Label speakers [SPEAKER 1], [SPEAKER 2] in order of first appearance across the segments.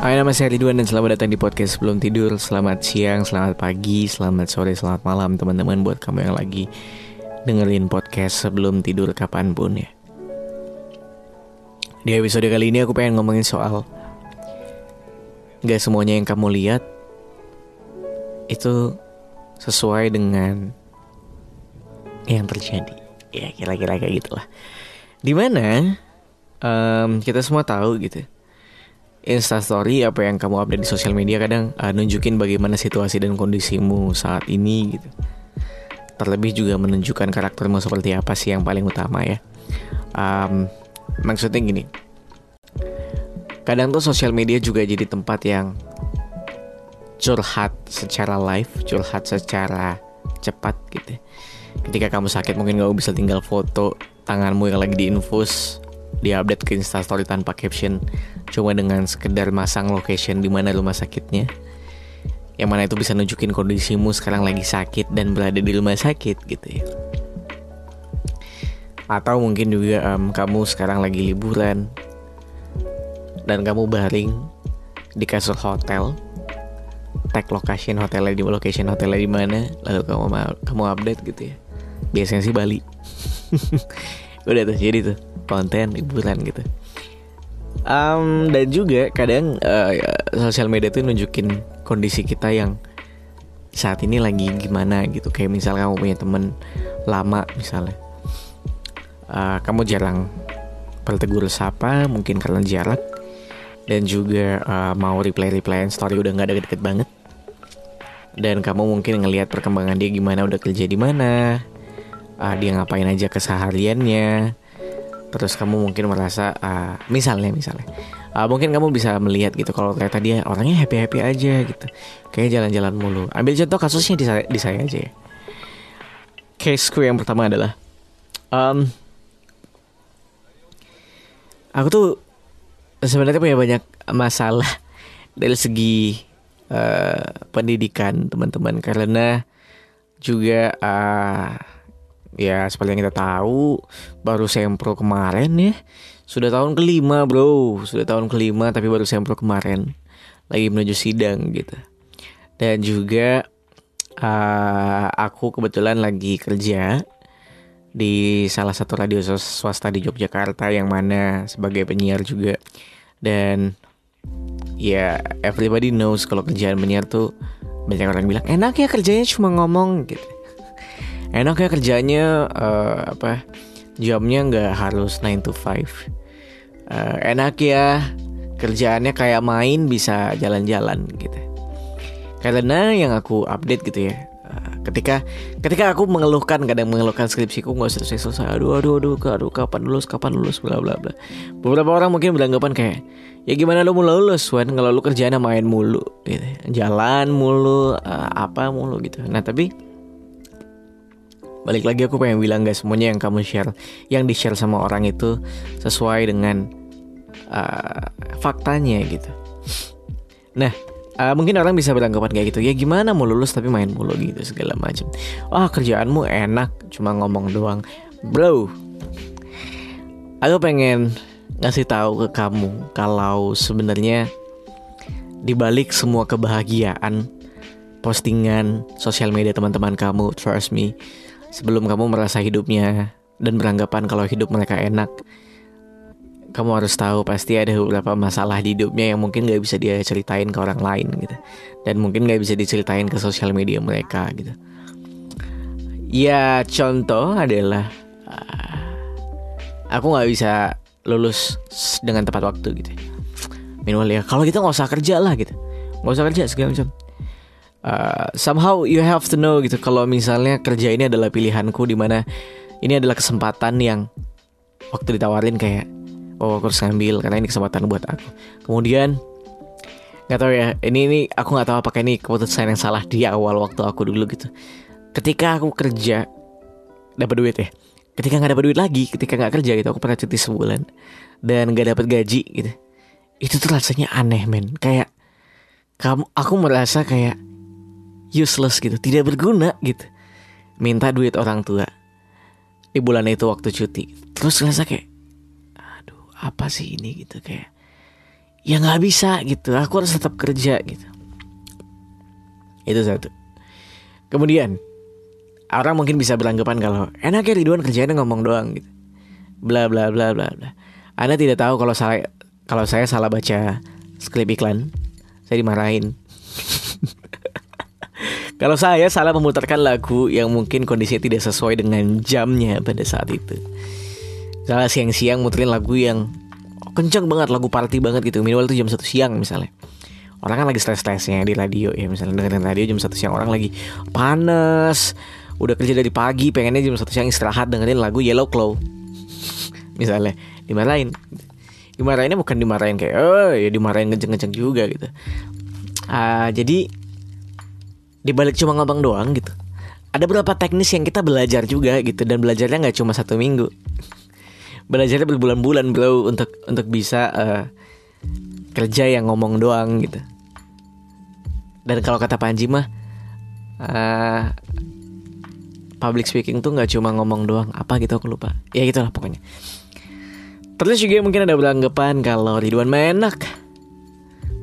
[SPEAKER 1] Hai nama saya Ridwan dan selamat datang di podcast sebelum tidur. Selamat siang, selamat pagi, selamat sore, selamat malam teman-teman Buat kamu yang lagi dengerin podcast sebelum tidur kapan pun ya. Di episode kali ini aku pengen ngomongin soal Gak semuanya yang kamu lihat Itu sesuai dengan yang terjadi. Ya kira-kira kayak gitulah Di mana um, kita semua tahu gitu Instastory apa yang kamu update di sosial media kadang uh, nunjukin bagaimana situasi dan kondisimu saat ini gitu. Terlebih juga menunjukkan karaktermu seperti apa sih yang paling utama ya. Um, maksudnya gini, kadang tuh sosial media juga jadi tempat yang curhat secara live, curhat secara cepat gitu. Ketika kamu sakit mungkin gak bisa tinggal foto tanganmu yang lagi diinfus diupdate ke instastory tanpa caption cuma dengan sekedar masang location di mana rumah sakitnya. Yang mana itu bisa nunjukin kondisimu sekarang lagi sakit dan berada di rumah sakit gitu ya. Atau mungkin juga um, kamu sekarang lagi liburan dan kamu baring di kasur hotel tag location hotelnya di location hotelnya di mana lalu kamu kamu update gitu ya. Biasanya sih Bali udah tuh jadi tuh konten liburan gitu. Um, dan juga kadang uh, sosial media tuh nunjukin kondisi kita yang saat ini lagi gimana gitu. Kayak misalnya kamu punya temen lama misalnya. Uh, kamu jarang bertegur sapa mungkin karena jarak. Dan juga uh, mau reply replyan story udah nggak deket-deket banget. Dan kamu mungkin ngelihat perkembangan dia gimana udah kerja di mana uh, dia ngapain aja kesehariannya. Terus kamu mungkin merasa uh, misalnya misalnya. Uh, mungkin kamu bisa melihat gitu kalau ternyata dia orangnya happy happy aja gitu. Kayak jalan-jalan mulu. Ambil contoh kasusnya di saya, di saya aja ya. Caseku yang pertama adalah um, aku tuh sebenarnya punya banyak masalah dari segi uh, pendidikan teman-teman. Karena juga uh, Ya seperti yang kita tahu Baru sempro kemarin ya. Sudah tahun kelima bro. Sudah tahun kelima tapi baru sempro kemarin. Lagi menuju sidang gitu. Dan juga uh, Aku kebetulan lagi kerja Di salah satu radio swasta di Yogyakarta Yang mana sebagai penyiar juga. Dan Ya everybody knows kalau kerjaan penyiar tuh Banyak orang bilang enak ya kerjanya cuma ngomong gitu enak ya kerjanya uh, apa jamnya nggak harus 9 to 5 uh, eh, enak ya kerjaannya kayak main bisa jalan-jalan gitu. Karena yang aku update gitu ya uh, ketika ketika aku mengeluhkan kadang mengeluhkan skripsiku nggak selesai selesai aduh aduh aduh aduh kapan lulus kapan lulus bla bla bla. Beberapa orang mungkin beranggapan kayak ya gimana lu mau lulus Wan? Kalau lu kerjanya main mulu gitu. Jalan mulu apa mulu gitu. Nah tapi Balik lagi aku pengen bilang gak semuanya yang kamu share Yang di share sama orang itu Sesuai dengan uh, Faktanya gitu. Nah uh, Mungkin orang bisa beranggapan kayak gitu Ya gimana mau lulus tapi main mulu gitu Segala macam. Wah kerjaanmu enak Cuma ngomong doang. Bro Aku pengen ngasih tahu ke kamu Kalau sebenarnya Dibalik semua kebahagiaan Postingan Sosial media teman-teman kamu Trust me sebelum kamu merasa hidupnya dan beranggapan kalau hidup mereka enak kamu harus tahu pasti ada beberapa masalah di hidupnya yang mungkin gak bisa dia ceritain ke orang lain gitu. Dan mungkin gak bisa diceritain ke sosial media mereka gitu. Ya contoh adalah uh, aku nggak bisa lulus dengan tepat waktu gitu minimal ya kalau kita nggak usah kerja lah gitu. Nggak usah kerja segala macam uh, somehow you have to know gitu kalau misalnya kerja ini adalah pilihanku di mana ini adalah kesempatan yang waktu ditawarin kayak oh aku harus ngambil karena ini kesempatan buat aku. Kemudian nggak tahu ya ini ini aku nggak tahu apakah ini keputusan yang salah di awal waktu aku dulu gitu. Ketika aku kerja dapat duit ya. Ketika nggak dapat duit lagi ketika nggak kerja gitu aku pernah cuti sebulan dan nggak dapat gaji gitu. Itu tuh rasanya aneh men. Kayak kamu aku merasa kayak useless gitu, tidak berguna gitu. Minta duit orang tua. di bulan itu waktu cuti. Terus ngerasa kayak aduh apa sih ini? Gitu kayak ya nggak bisa gitu aku harus tetap kerja gitu. Itu satu. Kemudian orang mungkin bisa beranggapan kalau enak ya Ridwan kerjanya ngomong doang gitu. Bla bla bla bla bla. Anda tidak tahu kalau saya kalau saya salah baca skrip iklan saya dimarahin kalau saya salah memutarkan lagu yang mungkin kondisinya tidak sesuai dengan jamnya pada saat itu. Salah siang-siang muterin lagu yang kenceng banget, lagu party banget gitu. Minimal itu jam satu siang misalnya. Orang kan lagi stres-stresnya di radio ya misalnya dengerin radio jam satu siang orang lagi panas udah kerja dari pagi pengennya jam satu siang istirahat dengerin lagu Yellow Claw misalnya dimarahin dimarahinnya bukan dimarahin kayak oh ya dimarahin ngejeng-ngejeng juga gitu uh, jadi di balik cuma ngomong doang gitu. Ada beberapa teknis yang kita belajar juga gitu dan belajarnya nggak cuma satu minggu. Belajarnya berbulan-bulan bro untuk untuk bisa uh, kerja yang ngomong doang gitu. Dan kalau kata Panji mah uh, public speaking tuh nggak cuma ngomong doang apa gitu aku lupa. Ya gitulah pokoknya. Terus juga mungkin ada beranggapan kalau Ridwan menak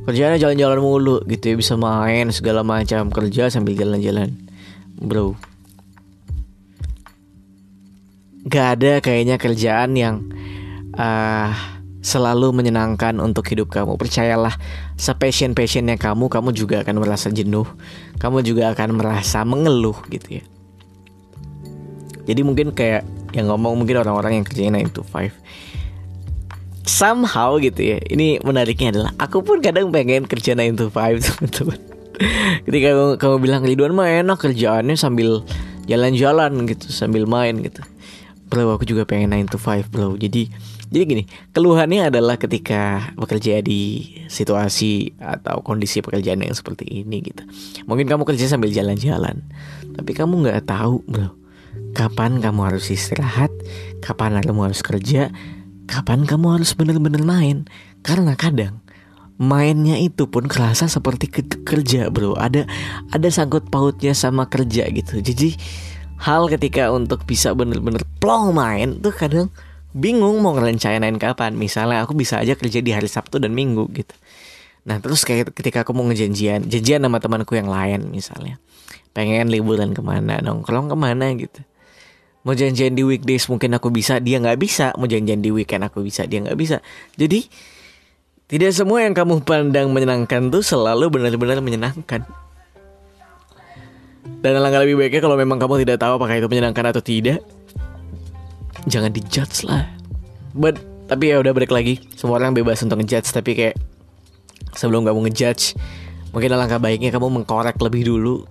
[SPEAKER 1] kerjanya jalan-jalan mulu gitu ya bisa main segala macam kerja sambil jalan-jalan. Bro. Gak ada kayaknya kerjaan yang uh, selalu menyenangkan untuk hidup kamu. Percayalah sepassion passionnya kamu kamu juga akan merasa jenuh. Kamu juga akan merasa mengeluh gitu ya. Jadi mungkin kayak yang ngomong mungkin orang-orang yang kerjanya 9 to 5 somehow gitu ya. Ini menariknya adalah aku pun kadang pengen kerja 9 to 5 teman-teman. Ketika kamu, kamu bilang Ridwan mah enak kerjaannya sambil jalan-jalan gitu sambil main gitu. Bro aku juga pengen 9 to 5 bro. Jadi jadi gini keluhannya adalah ketika bekerja di situasi atau kondisi pekerjaan yang seperti ini gitu. Mungkin kamu kerja sambil jalan-jalan tapi kamu nggak tahu bro kapan kamu harus istirahat kapan kamu harus kerja kapan kamu harus benar-benar main? Karena kadang mainnya itu pun kerasa seperti kerja bro. Ada ada sangkut pautnya sama kerja gitu. Jadi hal ketika untuk bisa bener-bener plong main tuh kadang bingung mau ngerencanain kapan. Misalnya aku bisa aja kerja di hari Sabtu dan Minggu gitu. Nah terus kayak ketika aku mau ngejanjian janjian sama temanku yang lain misalnya. Pengen liburan ke mana nongkrong ke mana gitu mau janjian di weekdays mungkin aku bisa dia nggak bisa. Mau janjian di weekend aku bisa dia nggak bisa. Jadi tidak semua yang kamu pandang menyenangkan tuh selalu benar-benar menyenangkan. Dan alangkah lebih baiknya kalau memang kamu tidak tahu apakah itu menyenangkan atau tidak jangan dijudge lah. But tapi ya udah balik lagi. Semua orang bebas untuk ngejudge tapi kayak sebelum kamu ngejudge mungkin alangkah baiknya kamu mengkorek lebih dulu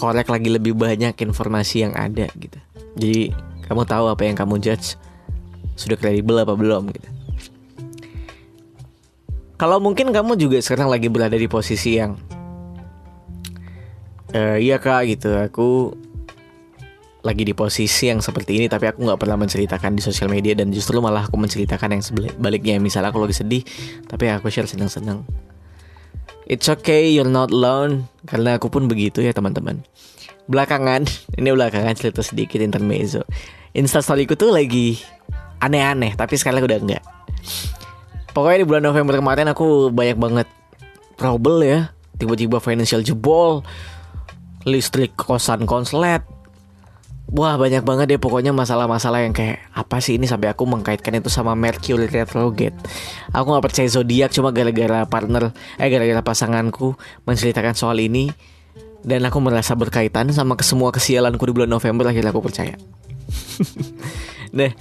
[SPEAKER 1] korek lagi lebih banyak informasi yang ada gitu. Jadi kamu tahu apa yang kamu judge sudah kredibel apa belum gitu. Kalau mungkin kamu juga sekarang lagi berada di posisi yang uh, iya kak gitu aku lagi di posisi yang seperti ini tapi aku nggak pernah menceritakan di sosial media dan justru malah aku menceritakan yang sebaliknya misalnya aku lagi sedih tapi aku share senang-senang It's okay, you're not alone. Karena aku pun begitu ya teman-teman. Belakangan, ini belakangan cerita sedikit intermezzo. Instastoryku tuh lagi aneh-aneh, tapi sekarang udah enggak. Pokoknya di bulan November kemarin aku banyak banget trouble ya. Tiba-tiba financial jebol, listrik kosan konslet, Wah banyak banget deh pokoknya masalah-masalah yang kayak apa sih ini sampai aku mengkaitkan itu sama Mercury retrograde. Aku nggak percaya zodiak cuma gara-gara partner eh gara-gara pasanganku menceritakan soal ini dan aku merasa berkaitan sama semua kesialanku di bulan November akhirnya aku percaya. nah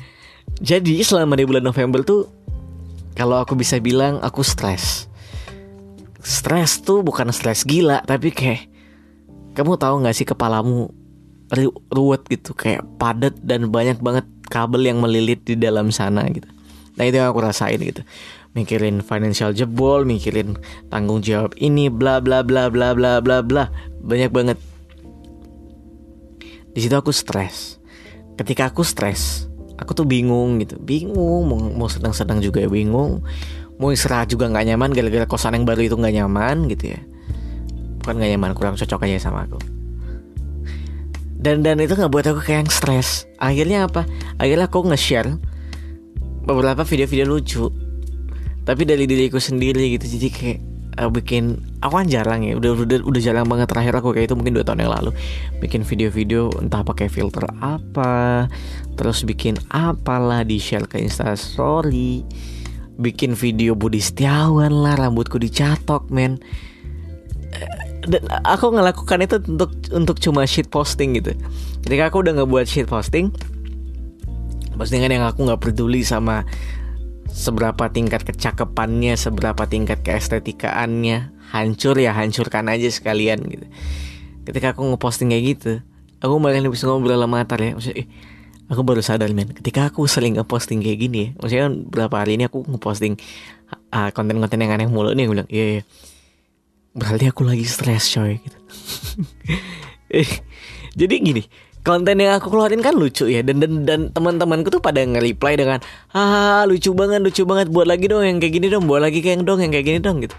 [SPEAKER 1] jadi selama di bulan November tuh kalau aku bisa bilang aku stres. Stres tuh bukan stres gila tapi kayak kamu tahu nggak sih kepalamu ruwet gitu kayak padat dan banyak banget kabel yang melilit di dalam sana gitu. Nah itu yang aku rasain gitu. Mikirin financial jebol mikirin tanggung jawab ini bla bla bla bla bla bla bla. Banyak banget. Di situ aku stres. Ketika aku stres aku tuh bingung gitu. Bingung mau, mau sedang-sedang juga bingung. Mau istirahat juga nggak nyaman gara-gara kosan yang baru itu nggak nyaman gitu ya. Bukan nggak nyaman kurang cocok aja sama aku dan dan itu nggak buat aku kayak yang stres. Akhirnya apa? Akhirnya aku nge-share beberapa video-video lucu. Tapi dari diriku sendiri gitu. Jadi kayak uh, bikin aku kan jarang ya. Udah udah udah jarang banget terakhir aku kayak itu mungkin dua tahun yang lalu. Bikin video-video entah pakai filter apa. Terus bikin apalah di share ke instastory bikin video Budi Setiawan lah rambutku dicatok men aku ngelakukan itu untuk untuk cuma shit posting gitu. Ketika aku udah ngebuat shit posting postingan yang aku nggak peduli sama seberapa tingkat kecakapannya seberapa tingkat keestetikaannya hancur ya hancurkan aja sekalian gitu. Ketika aku ngeposting kayak gitu aku malah bisa ngobrol sama Atar ya. Maksudnya eh, aku baru sadar men. Ketika aku sering ngeposting kayak gini ya maksudnya kan berapa hari ini aku ngeposting uh, konten-konten yang aneh mulu nih aku bilang. Iya iya berarti aku lagi stres coy gitu. Eh, jadi gini konten yang aku keluarin kan lucu ya dan dan, dan teman-temanku tuh pada nge-reply dengan ah lucu banget lucu banget buat lagi dong yang kayak gini dong buat lagi kayak dong yang kayak gini dong gitu.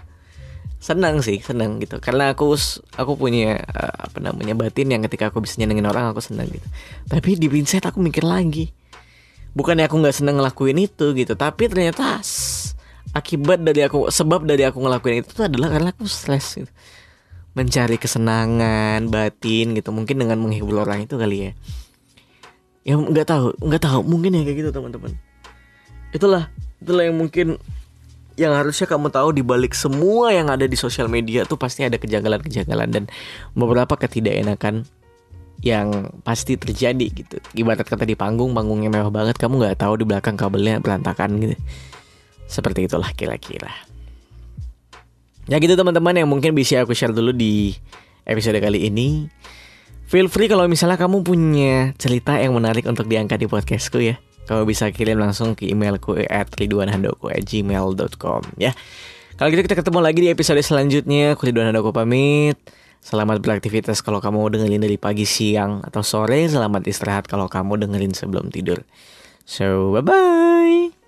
[SPEAKER 1] Senang sih senang gitu. Karena aku aku punya uh, apa namanya batin yang ketika aku bisa nyenengin orang aku senang gitu. Tapi di Vincent aku mikir lagi. Bukannya aku nggak seneng ngelakuin itu gitu tapi ternyata akibat dari aku sebab dari aku ngelakuin itu tuh adalah karena aku stres gitu. Mencari kesenangan batin gitu. Mungkin dengan menghibur orang itu kali ya. Ya nggak tahu nggak tahu. Mungkin ya kayak gitu teman-teman. Itulah itulah yang mungkin yang harusnya kamu tahu di balik semua yang ada di sosial media tuh pasti ada kejanggalan-kejanggalan dan beberapa ketidakenakan yang pasti terjadi gitu. Ibarat kata di panggung, panggungnya mewah banget, kamu nggak tahu di belakang kabelnya berantakan gitu. Seperti itulah kira-kira. Ya gitu teman-teman yang mungkin bisa aku share dulu di episode kali ini. Feel free kalau misalnya kamu punya cerita yang menarik untuk diangkat di podcastku ya kamu bisa kirim langsung ke emailku at ridwanhandoko@gmail.com ya. Kalau gitu kita ketemu lagi di episode selanjutnya. Aku Ridwan Handoko pamit. Selamat beraktivitas kalau kamu dengerin dari pagi, siang, atau sore. Selamat istirahat kalau kamu dengerin sebelum tidur. So, bye-bye.